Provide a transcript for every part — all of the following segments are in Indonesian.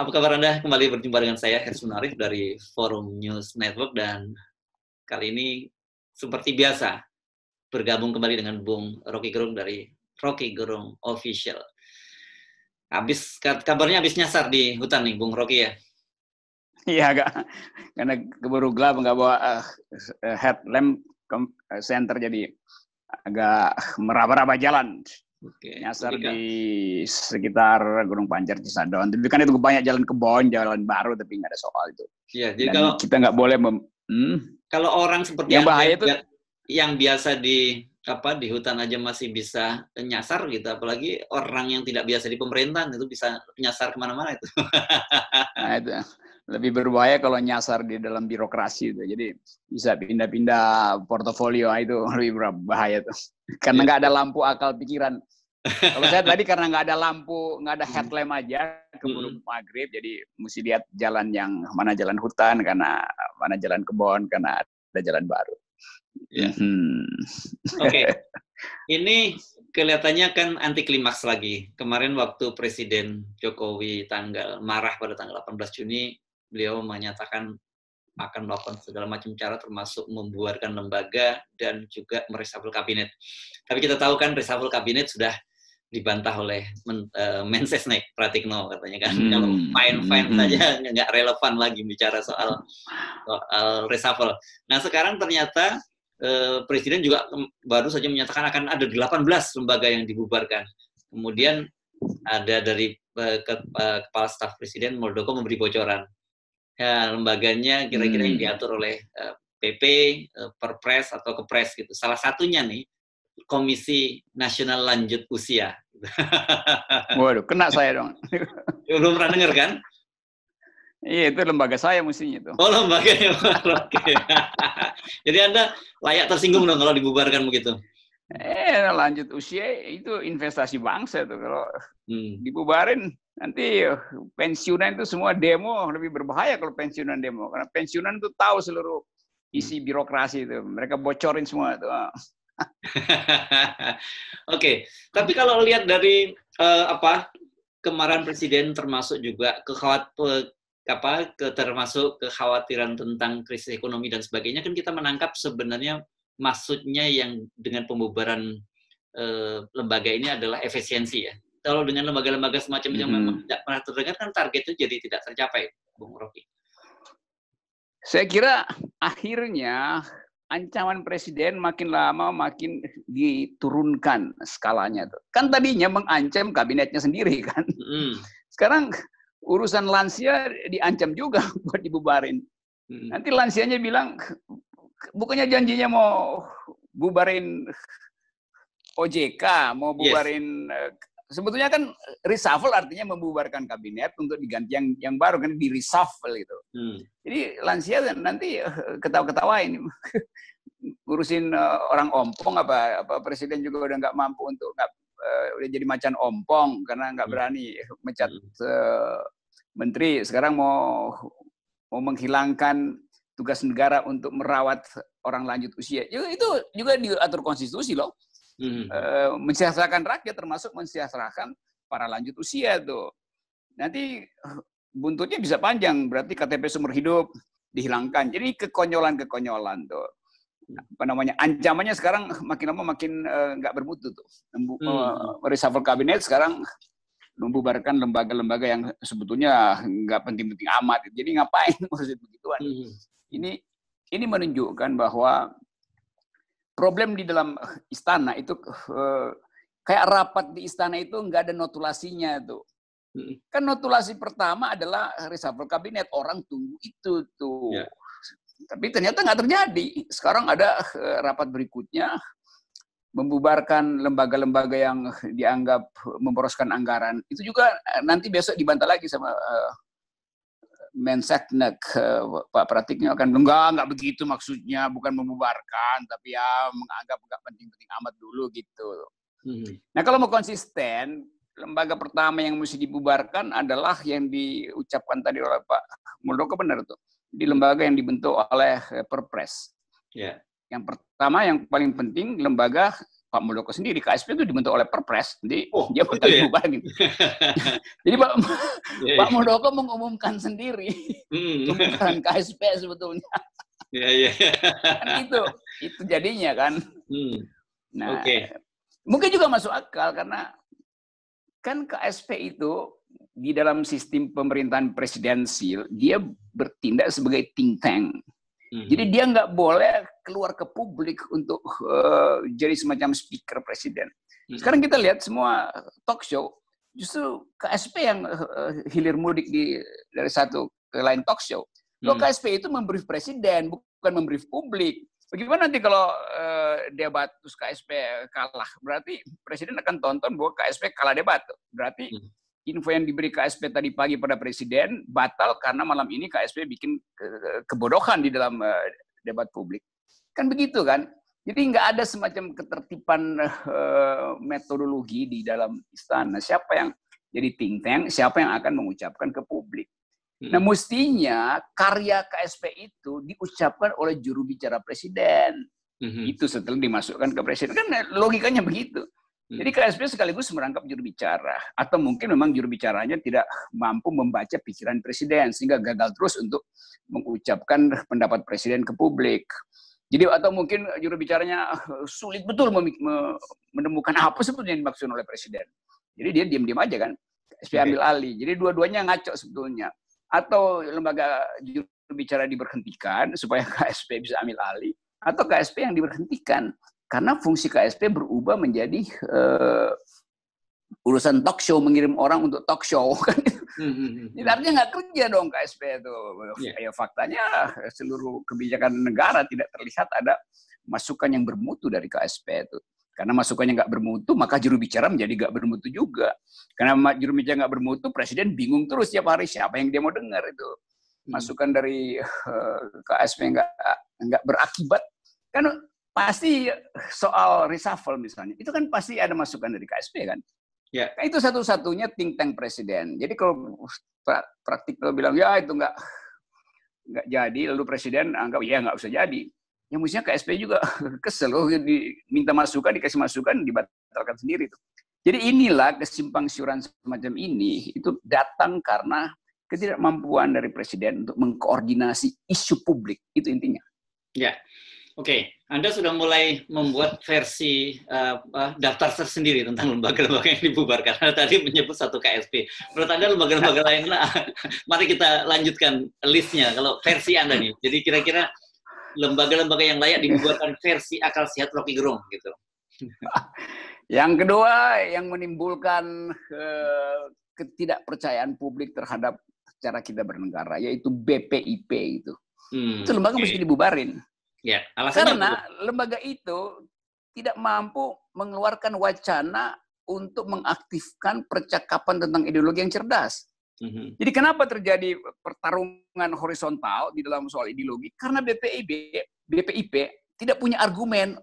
apa kabar Anda? Kembali berjumpa dengan saya, Hersun Arif dari Forum News Network dan kali ini seperti biasa bergabung kembali dengan Bung Rocky Gerung dari Rocky Gerung Official. Habis kabarnya habis nyasar di hutan nih, Bung Rocky ya? Iya agak karena keburu gelap nggak bawa uh, headlamp center jadi agak meraba-raba jalan. Oke. Nyasar di sekitar Gunung Pancar Cisadon. Tapi kan itu banyak jalan kebon, jalan baru tapi nggak ada soal itu. Iya, jadi Dan kalau kita nggak boleh mem, hmm? kalau orang seperti yang bahaya itu yang biasa di apa di hutan aja masih bisa nyasar gitu, apalagi orang yang tidak biasa di pemerintahan itu bisa nyasar ke mana-mana itu. nah, itu lebih berbahaya kalau nyasar di dalam birokrasi itu. Jadi bisa pindah-pindah portofolio itu lebih berbahaya tuh. Karena iya. nggak ada lampu akal pikiran. Kalau saya tadi karena nggak ada lampu, nggak ada hmm. headlamp aja keburu hmm. maghrib, jadi mesti lihat jalan yang mana jalan hutan, karena mana jalan kebun, karena ada jalan baru. Yeah. Hmm. Oke, okay. ini kelihatannya kan anti klimaks lagi. Kemarin waktu Presiden Jokowi tanggal marah pada tanggal 18 Juni, beliau menyatakan akan melakukan segala macam cara termasuk membuarkan lembaga dan juga mereshuffle kabinet. Tapi kita tahu kan reshuffle kabinet sudah dibantah oleh men, uh, Mensesnek Pratikno katanya kan hmm. kalau fine fine hmm. saja nggak relevan lagi bicara soal soal reshuffle. Nah sekarang ternyata uh, Presiden juga baru saja menyatakan akan ada 18 lembaga yang dibubarkan. Kemudian ada dari uh, ke, uh, kepala staf Presiden Muldoko memberi bocoran ya, lembaganya kira-kira hmm. yang diatur oleh uh, PP, uh, Perpres atau Kepres gitu. Salah satunya nih Komisi Nasional Lanjut Usia. Waduh, kena saya dong. Belum pernah dengar kan? Iya, itu lembaga saya mestinya itu. Oh, lembaga ya. Oke. Jadi Anda layak tersinggung dong kalau dibubarkan begitu. Eh, lanjut usia itu investasi bangsa tuh kalau hmm. dibubarin nanti eh, pensiunan itu semua demo lebih berbahaya kalau pensiunan demo karena pensiunan itu tahu seluruh isi hmm. birokrasi itu mereka bocorin semua itu. Oke, okay. tapi kalau lihat dari uh, apa kemarin presiden termasuk juga kekhawat apa ke, termasuk kekhawatiran tentang krisis ekonomi dan sebagainya kan kita menangkap sebenarnya maksudnya yang dengan pembubaran eh, lembaga ini adalah efisiensi ya. Kalau dengan lembaga-lembaga semacam mm -hmm. yang memang tidak pernah terdengar kan target itu jadi tidak tercapai, Bung Rocky. Saya kira akhirnya ancaman presiden makin lama makin diturunkan skalanya tuh. Kan tadinya mengancam kabinetnya sendiri kan. Mm. Sekarang urusan lansia diancam juga buat dibubarin. Mm. Nanti lansianya bilang bukannya janjinya mau bubarin OJK, mau bubarin yes. Sebetulnya kan reshuffle artinya membubarkan kabinet untuk diganti yang yang baru kan di reshuffle itu. Hmm. Jadi lansia nanti ketawa-ketawa ini ngurusin orang ompong apa apa presiden juga udah nggak mampu untuk nggak uh, udah jadi macan ompong karena nggak hmm. berani mencat uh, menteri sekarang mau mau menghilangkan tugas negara untuk merawat orang lanjut usia. Itu juga diatur konstitusi loh. Hmm. E, mensejahterakan rakyat termasuk mensejahterakan para lanjut usia tuh. Nanti buntutnya bisa panjang, berarti KTP sumber hidup dihilangkan. Jadi kekonyolan-kekonyolan tuh. Apa namanya? Ancamannya sekarang makin lama makin eh, nggak uh, bermutu tuh. Hmm. Uh, reshuffle kabinet sekarang membubarkan lembaga-lembaga yang sebetulnya nggak penting-penting amat. Jadi ngapain maksud begituan? Hmm ini ini menunjukkan bahwa problem di dalam istana itu uh, kayak rapat di istana itu nggak ada notulasinya tuh. Kan notulasi pertama adalah reshuffle kabinet orang tunggu itu tuh. Yeah. Tapi ternyata nggak terjadi. Sekarang ada uh, rapat berikutnya membubarkan lembaga-lembaga yang dianggap memboroskan anggaran. Itu juga eh, nanti besok dibantah lagi sama uh, Menseknek Pak Pratiknya akan enggak enggak begitu maksudnya bukan membubarkan tapi ya menganggap enggak penting-penting amat dulu gitu. Hmm. Nah kalau mau konsisten lembaga pertama yang mesti dibubarkan adalah yang diucapkan tadi oleh Pak Muldoko benar tuh di lembaga yang dibentuk oleh Perpres. Yeah. Yang pertama yang paling penting lembaga Pak Muldoko sendiri. KSP itu dibentuk oleh Perpres. Jadi oh, dia bakal ya? gitu. Jadi Pak, yeah, Pak Muldoko mengumumkan sendiri pembubaran KSP sebetulnya. Iya, iya. Kan itu, itu jadinya kan. Hmm. Nah, okay. mungkin juga masuk akal karena kan KSP itu di dalam sistem pemerintahan presidensil dia bertindak sebagai think tank. Hmm. Jadi dia nggak boleh keluar ke publik untuk uh, jadi semacam speaker presiden. Hmm. Sekarang kita lihat semua talk show justru KSP yang uh, hilir mudik di dari satu ke lain talk show. Lo hmm. KSP itu memberi presiden bukan memberi publik. Bagaimana nanti kalau uh, debat terus KSP kalah? Berarti presiden akan tonton bahwa KSP kalah debat. Berarti hmm info yang diberi KSP tadi pagi pada presiden batal karena malam ini KSP bikin kebodohan di dalam uh, debat publik. Kan begitu kan? Jadi nggak ada semacam ketertiban uh, metodologi di dalam istana. Siapa yang jadi think tank, siapa yang akan mengucapkan ke publik. Hmm. Nah mestinya karya KSP itu diucapkan oleh juru bicara presiden. Hmm. Itu setelah dimasukkan ke presiden. Kan logikanya begitu. Jadi KSP sekaligus merangkap juru bicara atau mungkin memang juru bicaranya tidak mampu membaca pikiran presiden sehingga gagal terus untuk mengucapkan pendapat presiden ke publik. Jadi atau mungkin juru bicaranya eh, sulit betul menemukan apa sebetulnya yang dimaksud oleh presiden. Jadi dia diam-diam aja kan. KSP ambil alih. Jadi dua-duanya ngaco sebetulnya. Atau lembaga juru bicara diberhentikan supaya KSP bisa ambil alih atau KSP yang diberhentikan karena fungsi KSP berubah menjadi uh, urusan talk show, mengirim orang untuk talk show. Kan? Hmm, hmm, hmm. Jadi artinya nggak kerja dong KSP itu. Yeah. Ya faktanya seluruh kebijakan negara tidak terlihat ada masukan yang bermutu dari KSP itu. Karena masukannya nggak bermutu, maka juru bicara menjadi nggak bermutu juga. Karena juru bicara nggak bermutu, presiden bingung terus setiap hari siapa yang dia mau dengar itu. Masukan dari uh, eh, KSP nggak nggak berakibat. Kan pasti soal reshuffle misalnya, itu kan pasti ada masukan dari KSP kan? Ya. Kan itu satu-satunya think tank presiden. Jadi kalau praktik bilang ya itu nggak nggak jadi, lalu presiden anggap ya nggak usah jadi. Ya mestinya KSP juga kesel, oh, diminta masukan, dikasih masukan, dibatalkan sendiri tuh. Jadi inilah kesimpang siuran semacam ini itu datang karena ketidakmampuan dari presiden untuk mengkoordinasi isu publik itu intinya. Ya, Oke, Anda sudah mulai membuat versi uh, uh, daftar tersendiri tentang lembaga-lembaga yang dibubarkan. Anda tadi menyebut satu KSP. Menurut Anda lembaga-lembaga lain, nah, mari kita lanjutkan listnya. Kalau versi Anda nih, jadi kira-kira lembaga-lembaga yang layak dibubarkan versi akal sehat Rocky Gerung gitu. Yang kedua, yang menimbulkan uh, ketidakpercayaan publik terhadap cara kita bernegara, yaitu BPIP itu. Hmm, itu lembaga okay. mesti dibubarin. Ya, alasannya Karena apa? lembaga itu tidak mampu mengeluarkan wacana untuk mengaktifkan percakapan tentang ideologi yang cerdas. Mm-hmm. Jadi kenapa terjadi pertarungan horizontal di dalam soal ideologi? Karena BPIB, BPIP tidak punya argumen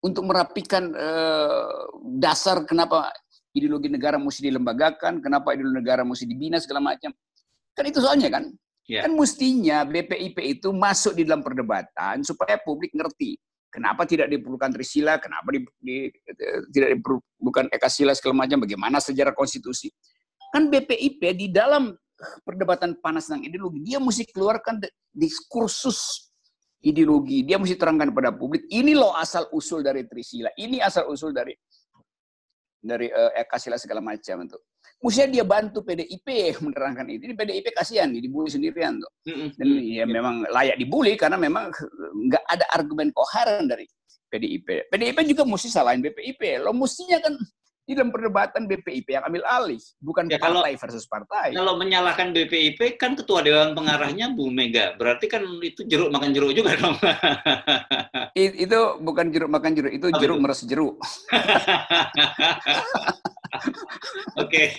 untuk merapikan eh, dasar kenapa ideologi negara mesti dilembagakan, kenapa ideologi negara mesti dibina segala macam. Kan itu soalnya kan. Yeah. Kan mestinya BPIP itu masuk di dalam perdebatan supaya publik ngerti kenapa tidak diperlukan Trisila, kenapa di, di, tidak diperlukan Ekasila segala macam, bagaimana sejarah konstitusi. Kan BPIP di dalam perdebatan panas tentang ideologi, dia mesti keluarkan diskursus ideologi. Dia mesti terangkan pada publik, ini loh asal usul dari Trisila, ini asal usul dari dari uh, Ekasila segala macam itu. Mestinya dia bantu PDIP menerangkan itu. Ini PDIP kasihan, dibully sendirian tuh. Dan ya memang layak dibully karena memang nggak ada argumen koheren dari PDIP. PDIP juga mesti salahin BPIP. Lo mestinya kan di dalam perdebatan BPIP yang ambil alih, bukan ya, partai kalau, versus partai. Kalau menyalahkan BPIP kan ketua dewan pengarahnya Bu Mega, berarti kan itu jeruk makan jeruk juga dong. itu bukan jeruk makan jeruk, itu jeruk meres jeruk. Oke,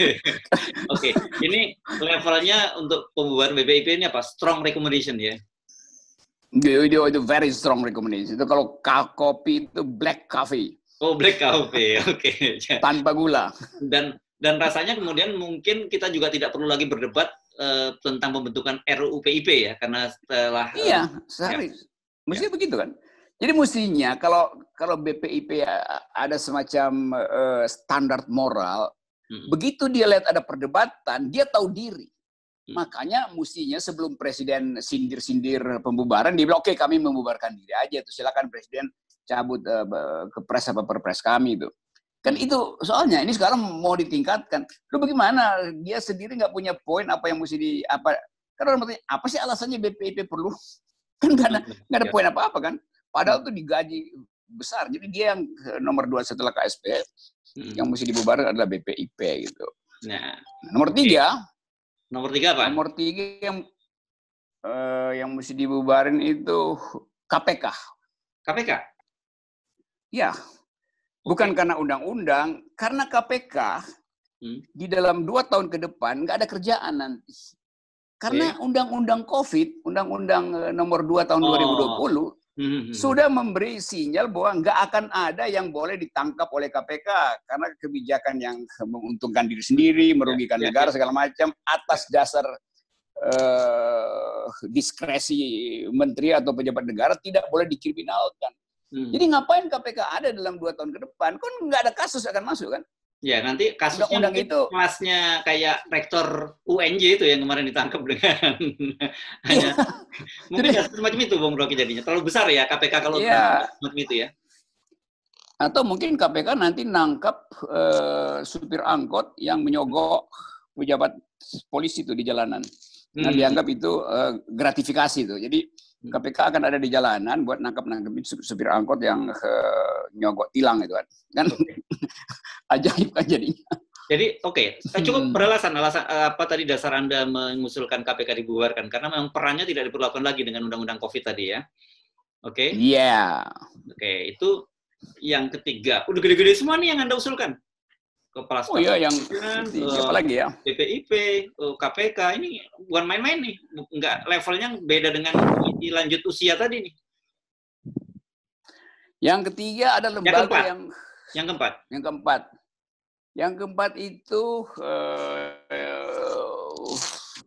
oke. Ini levelnya untuk pembubaran BPIP ini apa? Strong recommendation ya? Itu, itu, itu very strong recommendation. Itu kalau kopi itu black coffee. Oh, black coffee. Oke. Okay. Tanpa gula. Dan dan rasanya kemudian mungkin kita juga tidak perlu lagi berdebat uh, tentang pembentukan RUU PIP ya karena setelah Iya, uh, sehari. Ya. Mestinya ya. begitu kan? Jadi mestinya kalau kalau BPIP ada semacam uh, standar moral, hmm. begitu dia lihat ada perdebatan, dia tahu diri. Hmm. Makanya mestinya sebelum presiden sindir-sindir pembubaran, dia bilang oke okay, kami membubarkan diri aja tuh silakan presiden cabut uh, ke pres apa perpres kami itu. Kan itu soalnya ini sekarang mau ditingkatkan. Lu bagaimana dia sendiri nggak punya poin apa yang mesti di apa? Karena apa sih alasannya BPIP perlu? Kan nggak ada nggak ada ya. poin apa-apa kan? Padahal hmm. tuh digaji besar. Jadi dia yang nomor dua setelah KSP, hmm. yang mesti dibubarkan adalah BPIP gitu. Nah, nomor tiga. Nomor tiga apa? Nomor tiga yang uh, yang mesti dibubarin itu KPK. KPK? Ya, bukan karena undang-undang, karena KPK hmm. di dalam dua tahun ke depan nggak ada kerjaan nanti. Karena undang-undang COVID, undang-undang eh, nomor 2 tahun oh. 2020 Hmm. sudah memberi sinyal bahwa nggak akan ada yang boleh ditangkap oleh KPK karena kebijakan yang menguntungkan diri sendiri, merugikan ya, ya, negara ya. segala macam atas dasar uh, diskresi menteri atau pejabat negara tidak boleh dikriminalkan. Hmm. Jadi ngapain KPK ada dalam dua tahun ke depan? Kan nggak ada kasus akan masuk kan? Ya, nanti kasusnya undang itu kelasnya kayak rektor UNJ itu yang kemarin ditangkap dengan hanya mungkin Jadi, semacam itu Bung Rocky jadinya. Terlalu besar ya KPK kalau ya. semacam itu ya. Atau mungkin KPK nanti nangkap uh, supir angkot yang menyogok pejabat polisi itu di jalanan. Nah, hmm. dianggap itu uh, gratifikasi itu. Jadi KPK akan ada di jalanan buat nangkap-nangkepin supir angkot yang uh, nyogok tilang itu kan. Kan ajaib kan jadinya. Jadi oke, okay. cukup hmm. beralasan alasan eh, apa tadi dasar Anda mengusulkan KPK dibubarkan karena memang perannya tidak diperlakukan lagi dengan undang-undang Covid tadi ya. Oke. Okay? Iya. Yeah. Oke, okay. itu yang ketiga. Udah gede-gede semua nih yang Anda usulkan. Kepala Staf. Oh iya yang uh, lagi ya? BPIP, uh, KPK ini bukan main-main nih. Enggak levelnya beda dengan lanjut usia tadi nih. Yang ketiga ada lembaga yang yang keempat. Yang keempat. Yang keempat itu uh,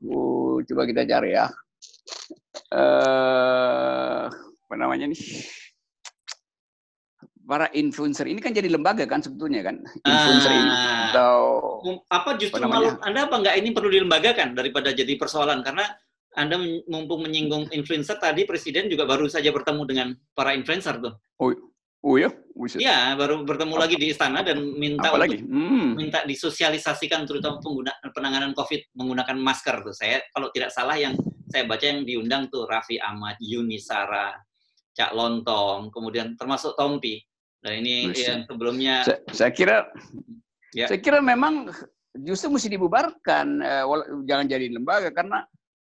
uh, coba kita cari ya. Uh, apa namanya nih? Para influencer ini kan jadi lembaga kan sebetulnya kan influencer ini ah. atau apa justru apa malu Anda apa nggak ini perlu dilembagakan daripada jadi persoalan karena anda mumpung menyinggung influencer tadi presiden juga baru saja bertemu dengan para influencer tuh. Oh, Oh ya? Iya, baru bertemu Apa? lagi di istana dan minta Apa untuk hmm. minta disosialisasikan terutama pengguna penanganan COVID menggunakan masker tuh. Saya kalau tidak salah yang saya baca yang diundang tuh Raffi Ahmad, Yuni Sara, Cak Lontong, kemudian termasuk Tompi. Dan ini yang sebelumnya saya, saya kira ya. saya kira memang justru mesti dibubarkan eh, jangan jadi lembaga karena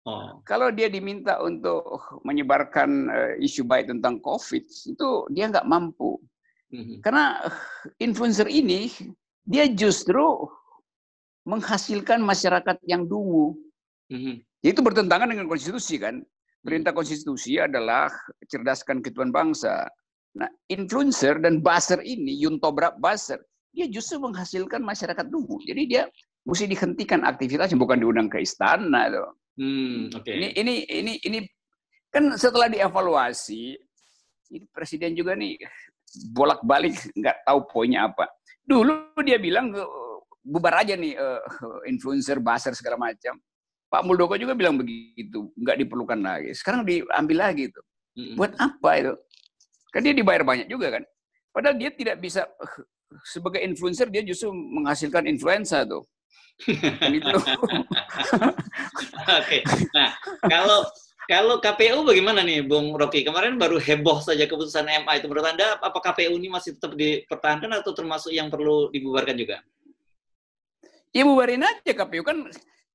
Oh. Kalau dia diminta untuk menyebarkan uh, isu baik tentang COVID, itu dia nggak mampu. Mm-hmm. Karena uh, influencer ini, dia justru menghasilkan masyarakat yang dungu. Mm-hmm. Itu bertentangan dengan konstitusi kan. Perintah konstitusi adalah cerdaskan ketuan bangsa. Nah, influencer dan buzzer ini, Yuntobrak buzzer, dia justru menghasilkan masyarakat dungu. Jadi dia mesti dihentikan aktivitasnya, bukan diundang ke istana. Tuh. Hmm, okay. Ini ini ini ini kan setelah dievaluasi, ini presiden juga nih bolak-balik nggak tahu poinnya apa. Dulu dia bilang bubar aja nih uh, influencer, buzzer segala macam. Pak Muldoko juga bilang begitu, nggak diperlukan lagi. Sekarang diambil lagi itu. Hmm. Buat apa itu? Kan dia dibayar banyak juga kan. Padahal dia tidak bisa sebagai influencer dia justru menghasilkan influenza tuh. Gitu. Oke. Nah, kalau kalau KPU bagaimana nih, Bung Rocky? Kemarin baru heboh saja keputusan MA itu. Menurut Anda, apa KPU ini masih tetap dipertahankan atau termasuk yang perlu dibubarkan juga? Ya bubarin aja KPU kan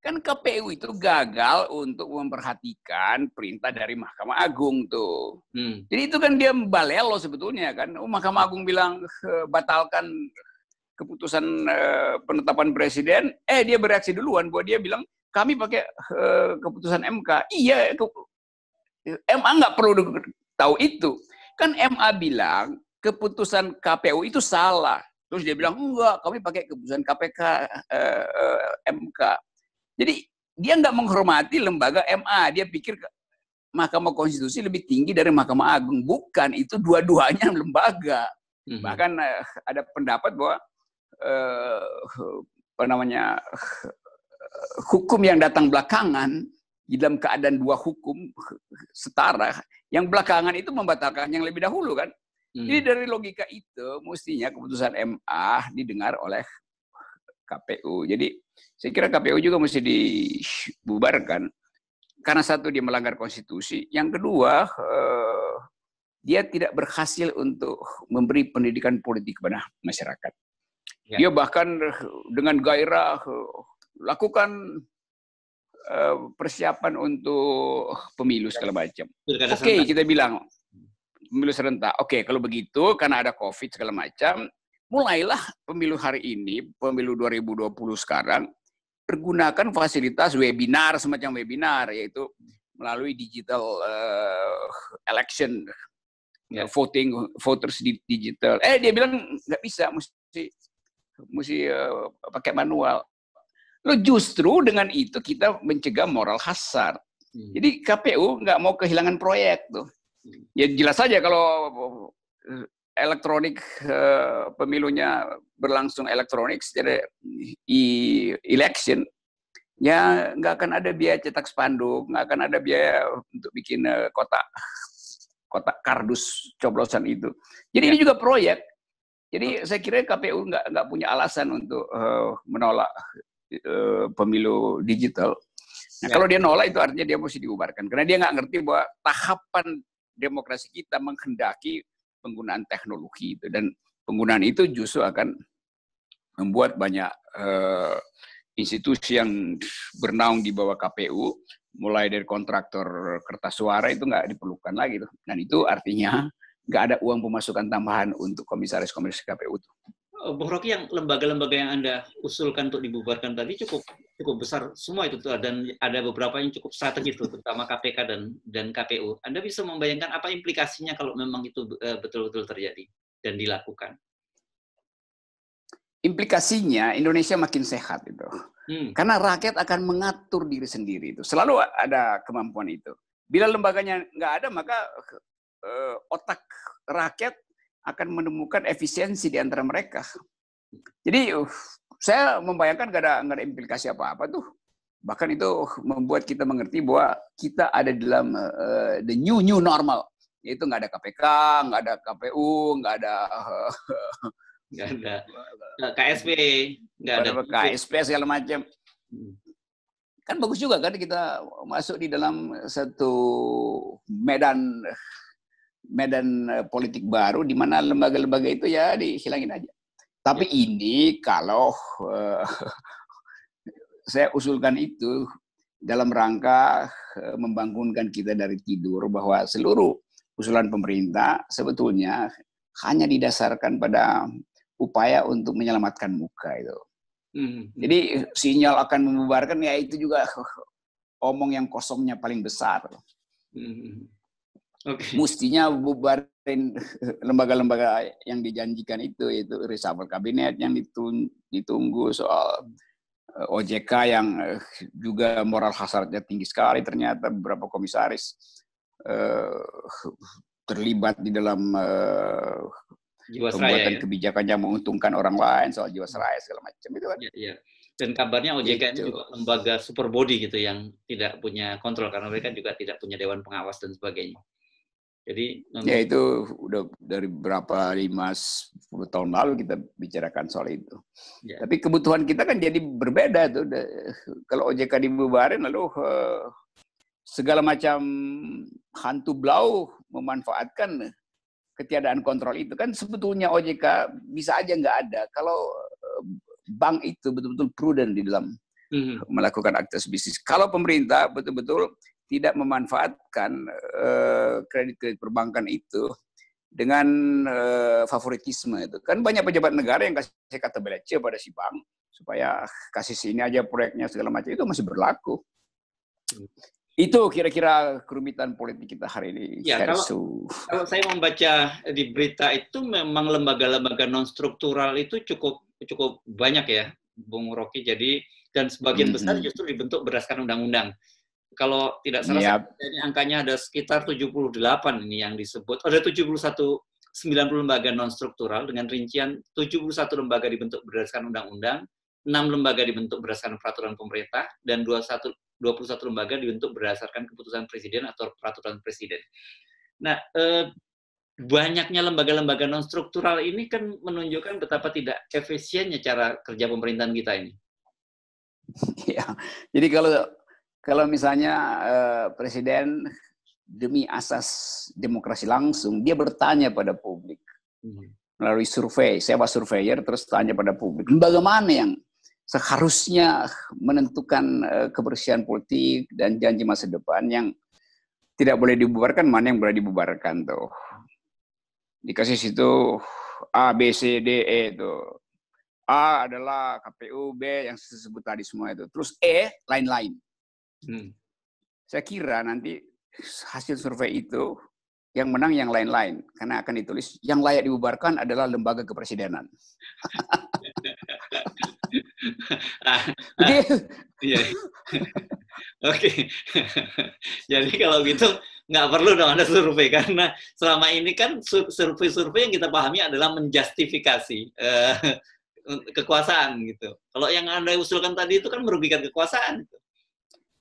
kan KPU itu gagal untuk memperhatikan perintah dari Mahkamah Agung tuh. Hmm. Jadi itu kan dia balelo sebetulnya kan. Oh, Mahkamah Agung bilang batalkan keputusan uh, penetapan presiden, eh dia bereaksi duluan bahwa dia bilang kami pakai uh, keputusan MK. Iya, ke, MA nggak perlu tahu itu. Kan MA bilang keputusan KPU itu salah. Terus dia bilang enggak, kami pakai keputusan KPK uh, uh, MK. Jadi dia nggak menghormati lembaga MA. Dia pikir Mahkamah Konstitusi lebih tinggi dari Mahkamah Agung. Bukan, itu dua-duanya lembaga. -hmm. Bahkan uh, ada pendapat bahwa uh, apa namanya hukum yang datang belakangan di dalam keadaan dua hukum setara, yang belakangan itu membatalkan yang lebih dahulu kan. Hmm. Jadi dari logika itu mestinya keputusan MA didengar oleh KPU. Jadi saya kira KPU juga mesti dibubarkan karena satu dia melanggar konstitusi, yang kedua eh, dia tidak berhasil untuk memberi pendidikan politik kepada masyarakat. Ya. Dia bahkan dengan gairah lakukan uh, persiapan untuk pemilu segala macam. Oke, okay, kita bilang pemilu serentak. Oke, okay, kalau begitu karena ada Covid segala macam, mulailah pemilu hari ini, pemilu 2020 sekarang pergunakan fasilitas webinar semacam webinar yaitu melalui digital uh, election ya. voting voters di digital. Eh dia bilang nggak bisa, mesti mesti uh, pakai manual. Lo justru dengan itu kita mencegah moral hasar. Hmm. Jadi KPU nggak mau kehilangan proyek tuh. Hmm. Ya jelas saja kalau eh, elektronik uh, pemilunya berlangsung elektronik secara e-election, ya nggak akan ada biaya cetak spanduk, nggak akan ada biaya untuk bikin uh, kotak kotak kardus coblosan itu. Jadi ya. ini juga proyek. Jadi saya kira KPU nggak nggak punya alasan untuk uh, menolak uh, pemilu digital. Nah, ya. kalau dia nolak itu artinya dia mesti diubarkan karena dia nggak ngerti bahwa tahapan demokrasi kita menghendaki penggunaan teknologi itu dan penggunaan itu justru akan membuat banyak uh, institusi yang bernaung di bawah KPU mulai dari kontraktor kertas suara itu nggak diperlukan lagi tuh dan itu artinya nggak ada uang pemasukan tambahan untuk komisaris-komisaris KPU tuh. Eh, Bung Rocky, yang lembaga-lembaga yang Anda usulkan untuk dibubarkan tadi cukup cukup besar semua itu tuh dan ada beberapa yang cukup strategis tuh, terutama KPK dan dan KPU. Anda bisa membayangkan apa implikasinya kalau memang itu eh, betul-betul terjadi dan dilakukan? Implikasinya Indonesia makin sehat itu. Hmm. Karena rakyat akan mengatur diri sendiri itu. Selalu ada kemampuan itu. Bila lembaganya nggak ada, maka uh, otak rakyat akan menemukan efisiensi di antara mereka. Jadi uh, saya membayangkan gak ada, gak ada implikasi apa-apa tuh. Bahkan itu membuat kita mengerti bahwa kita ada dalam uh, the new new normal. Yaitu nggak ada KPK, nggak ada KPU, nggak ada nggak ada KSP, nggak ada KSP segala macam. Hmm. Kan bagus juga kan kita masuk di dalam satu medan medan eh, politik baru di mana lembaga-lembaga itu ya dihilangin aja. Tapi ya. ini kalau uh, saya usulkan itu dalam rangka uh, membangunkan kita dari tidur bahwa seluruh usulan pemerintah sebetulnya hanya didasarkan pada upaya untuk menyelamatkan muka itu. Hmm. Jadi sinyal akan membubarkan ya itu juga omong yang kosongnya paling besar. Hmm. Okay. Mestinya bubarin lembaga-lembaga yang dijanjikan itu, itu reshuffle kabinet yang ditunggu soal eh, OJK yang eh, juga moral hasratnya tinggi sekali ternyata beberapa komisaris uh, terlibat di dalam uh, pembuatan ya? kebijakan yang menguntungkan orang lain soal jiwasraya segala macam itu kan. Ya, ya. Dan kabarnya OJK itu. ini juga lembaga super body gitu yang tidak punya kontrol karena mereka juga tidak punya dewan pengawas dan sebagainya. Jadi ya itu udah dari berapa lima sepuluh tahun lalu kita bicarakan soal itu. Ya. Tapi kebutuhan kita kan jadi berbeda tuh. Kalau OJK dibubarin lalu uh, segala macam hantu blau memanfaatkan ketiadaan kontrol itu kan sebetulnya OJK bisa aja nggak ada kalau eh, bank itu betul-betul prudent di dalam mm -hmm. melakukan aktivitas bisnis. Kalau pemerintah betul-betul tidak memanfaatkan eh, kredit-kredit perbankan itu dengan uh, favoritisme itu. Kan banyak pejabat negara yang kasih kata belece pada si bank supaya kasih sini aja proyeknya segala macam. Itu masih berlaku. Itu kira-kira kerumitan politik kita hari ini ya kalau, kalau saya membaca di berita itu memang lembaga-lembaga non struktural itu cukup cukup banyak ya Bung Rocky. Jadi dan sebagian besar justru dibentuk berdasarkan undang-undang kalau tidak salah yep. ini angkanya ada sekitar 78 ini yang disebut. Ada 71 90 lembaga non struktural dengan rincian 71 lembaga dibentuk berdasarkan undang-undang, 6 lembaga dibentuk berdasarkan peraturan pemerintah dan 21 21 lembaga dibentuk berdasarkan keputusan presiden atau peraturan presiden. Nah, eh, banyaknya lembaga-lembaga non struktural ini kan menunjukkan betapa tidak efisiennya cara kerja pemerintahan kita ini. Ya, jadi kalau kalau misalnya uh, presiden demi asas demokrasi langsung, dia bertanya pada publik hmm. melalui survei. Saya was surveyor, terus tanya pada publik, lembaga mana yang seharusnya menentukan uh, kebersihan politik dan janji masa depan yang tidak boleh dibubarkan, mana yang boleh dibubarkan tuh. Dikasih situ A, B, C, D, E tuh. A adalah KPU, B yang disebut tadi semua itu. Terus E, lain-lain. Hmm. Saya kira nanti hasil survei itu yang menang yang lain-lain karena akan ditulis yang layak dibubarkan adalah lembaga kepresidenan. ah, ah, iya. Oke. Jadi kalau gitu nggak perlu dong ada survei karena selama ini kan survei-survei yang kita pahami adalah menjustifikasi uh, kekuasaan gitu. Kalau yang anda usulkan tadi itu kan merugikan kekuasaan. Gitu.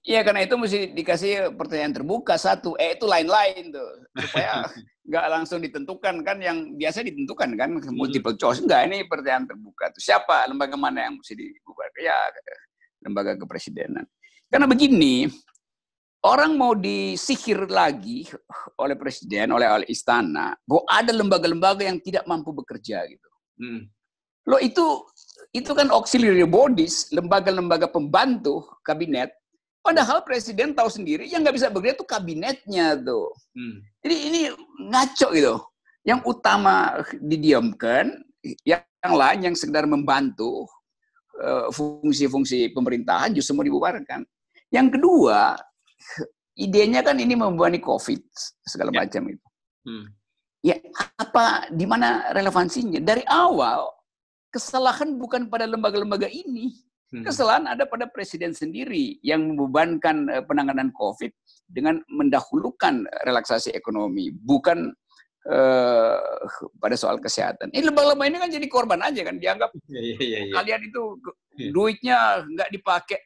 Iya karena itu mesti dikasih pertanyaan terbuka satu, eh itu lain-lain tuh. Supaya nggak langsung ditentukan kan yang biasa ditentukan kan hmm. multiple choice. Enggak ini pertanyaan terbuka tuh. Siapa lembaga mana yang mesti dibuka? Ya lembaga kepresidenan. Karena begini orang mau disihir lagi oleh presiden oleh oleh istana bahwa ada lembaga-lembaga yang tidak mampu bekerja gitu. Hmm. lo itu itu kan auxiliary bodies lembaga-lembaga pembantu kabinet Padahal presiden tahu sendiri yang nggak bisa bekerja itu kabinetnya tuh. Hmm. Jadi ini ngaco gitu. Yang utama didiamkan, yang lain yang sekedar membantu eh, fungsi-fungsi pemerintahan justru mau dibubarkan. Yang kedua, idenya kan ini membebani COVID segala ya. macam itu. Hmm. Ya apa, di mana relevansinya? Dari awal kesalahan bukan pada lembaga-lembaga ini. Kesalahan ada pada presiden sendiri yang membebankan eh, penanganan COVID dengan mendahulukan relaksasi ekonomi, bukan uh, pada soal kesehatan. Ini lembaga-lembaga ini kan jadi korban aja kan, dianggap ya, ya, ya, ya. kalian itu ya. duitnya nggak dipakai.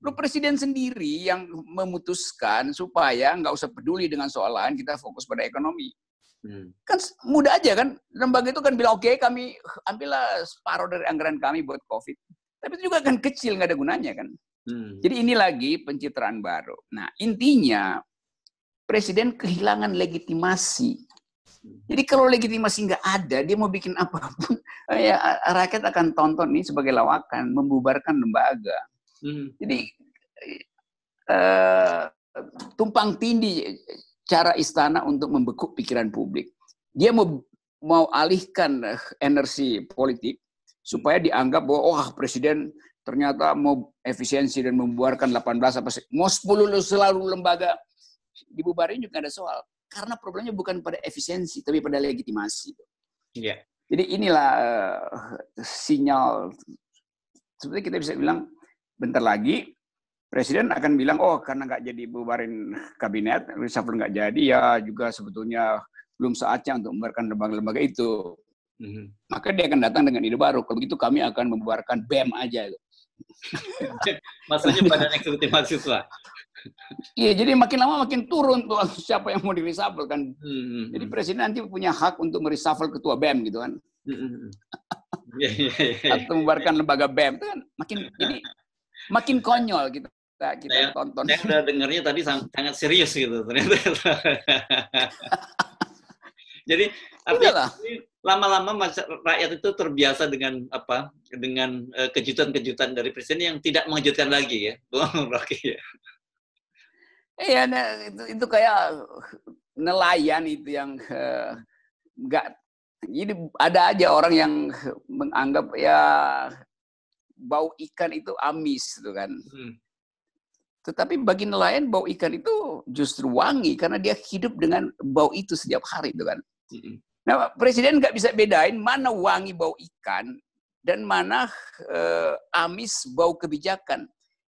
Lu presiden sendiri yang memutuskan supaya nggak usah peduli dengan soal lain, kita fokus pada ekonomi. Hmm. Kan mudah aja kan, lembaga itu kan bilang oke okay, kami ambillah separuh dari anggaran kami buat COVID tapi itu juga kan kecil, nggak ada gunanya kan. Hmm. Jadi ini lagi pencitraan baru. Nah intinya presiden kehilangan legitimasi. Jadi kalau legitimasi nggak ada, dia mau bikin apa pun, ya rakyat akan tonton ini sebagai lawakan, membubarkan lembaga. Hmm. Jadi uh, tumpang tindih cara istana untuk membekuk pikiran publik. Dia mau mau alihkan energi politik supaya dianggap bahwa oh, presiden ternyata mau efisiensi dan membuarkan 18 apa sih mau 10 selalu lembaga dibubarin juga ada soal karena problemnya bukan pada efisiensi tapi pada legitimasi. Iya. Yeah. Jadi inilah uh, sinyal sebenarnya kita bisa bilang bentar lagi presiden akan bilang oh karena nggak jadi bubarin kabinet reshuffle nggak jadi ya juga sebetulnya belum saatnya untuk membubarkan lembaga-lembaga itu hmm Maka dia akan datang dengan ide baru. Kalau begitu kami akan membuarkan BEM aja. Maksudnya badan eksekutif mahasiswa. Iya, jadi makin lama makin turun tuh siapa yang mau di reshuffle kan. hmm Jadi presiden nanti punya hak untuk mereshuffle ketua BEM gitu kan. hmm yeah, yeah, yeah. Atau membuarkan lembaga BEM itu kan makin ini makin konyol gitu. Kita, kita saya, tonton. Saya udah dengarnya tadi sangat, sangat serius gitu ternyata. Jadi artinya lama-lama rakyat itu terbiasa dengan apa dengan uh, kejutan-kejutan dari presiden yang tidak mengejutkan lagi ya, Bung Rocky ya. Iya, nah, itu, itu kayak nelayan itu yang enggak uh, jadi ada aja orang yang menganggap ya bau ikan itu amis gitu kan. Hmm. Tetapi bagi nelayan bau ikan itu justru wangi karena dia hidup dengan bau itu setiap hari itu kan. Hmm. Nah, presiden nggak bisa bedain mana wangi bau ikan dan mana uh, amis bau kebijakan.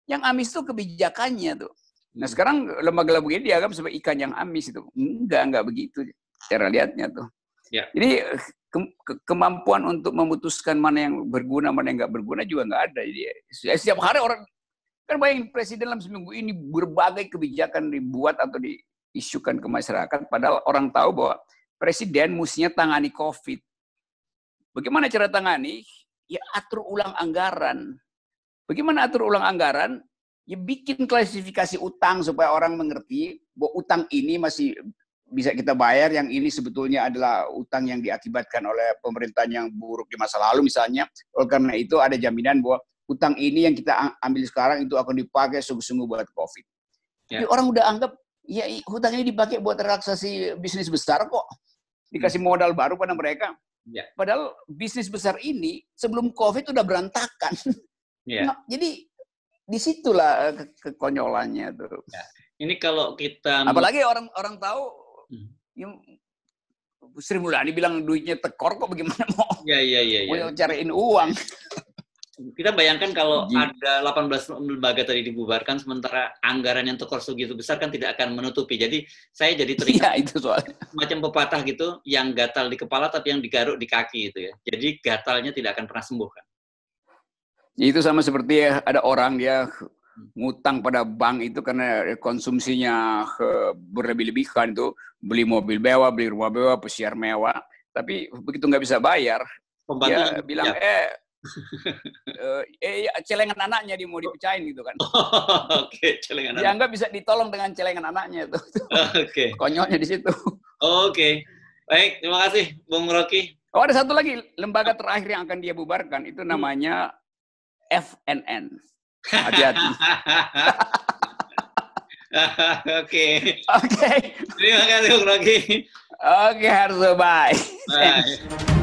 Yang amis itu kebijakannya tuh. Nah sekarang lembaga-lembaga ini dianggap sebagai ikan yang amis itu. Enggak, enggak begitu cara lihatnya tuh. Ya. Jadi ke, ke, kemampuan untuk memutuskan mana yang berguna, mana yang enggak berguna juga enggak ada. Jadi ya, setiap hari orang kan bayangin presiden dalam seminggu ini berbagai kebijakan dibuat atau diisukan ke masyarakat. Padahal orang tahu bahwa presiden mestinya tangani COVID. Bagaimana cara tangani? Ya atur ulang anggaran. Bagaimana atur ulang anggaran? ya bikin klasifikasi utang supaya orang mengerti bahwa utang ini masih bisa kita bayar, yang ini sebetulnya adalah utang yang diakibatkan oleh pemerintahan yang buruk di masa lalu misalnya. Oleh karena itu ada jaminan bahwa utang ini yang kita ambil sekarang itu akan dipakai sungguh-sungguh buat COVID. Ya. Tapi orang udah anggap ya hutang ini dipakai buat relaksasi bisnis besar kok. Dikasih hmm. modal baru pada mereka. Ya. Padahal bisnis besar ini sebelum COVID udah berantakan. Ya. Nah, jadi di situlah eh, ke kekonyolannya tuh. Ya. Ini kalau kita apalagi orang orang tahu hmm. yang Sri Mulyani bilang duitnya tekor kok bagaimana mau ya, ya, ya, ya. mau cariin uang. Kita bayangkan kalau Gini. ada 18 lembaga tadi dibubarkan sementara anggaran yang tekor segitu besar kan tidak akan menutupi. Jadi saya jadi teringat ya, itu soalnya. macam pepatah gitu yang gatal di kepala tapi yang digaruk di kaki itu ya. Jadi gatalnya tidak akan pernah sembuh kan. Itu sama seperti ada orang dia ngutang pada bank itu karena konsumsinya berlebih-lebihan itu beli mobil mewah, beli rumah mewah, pesiar mewah, tapi begitu nggak bisa bayar, Pembantu, dia bilang ya. eh uh, eh celengan anaknya dia mau dipecahin gitu kan. Oh, Oke, okay, celengan Dia nggak bisa ditolong dengan celengan anaknya itu. Oke. Okay. Konyolnya di situ. Oke. Okay. Baik, terima kasih Bung Rocky. Oh, ada satu lagi lembaga terakhir yang akan dia bubarkan itu namanya FNN. Hati-hati. Oke. Oke. Terima kasih Bung Rocky. Oke, Harso. Bye. Bye.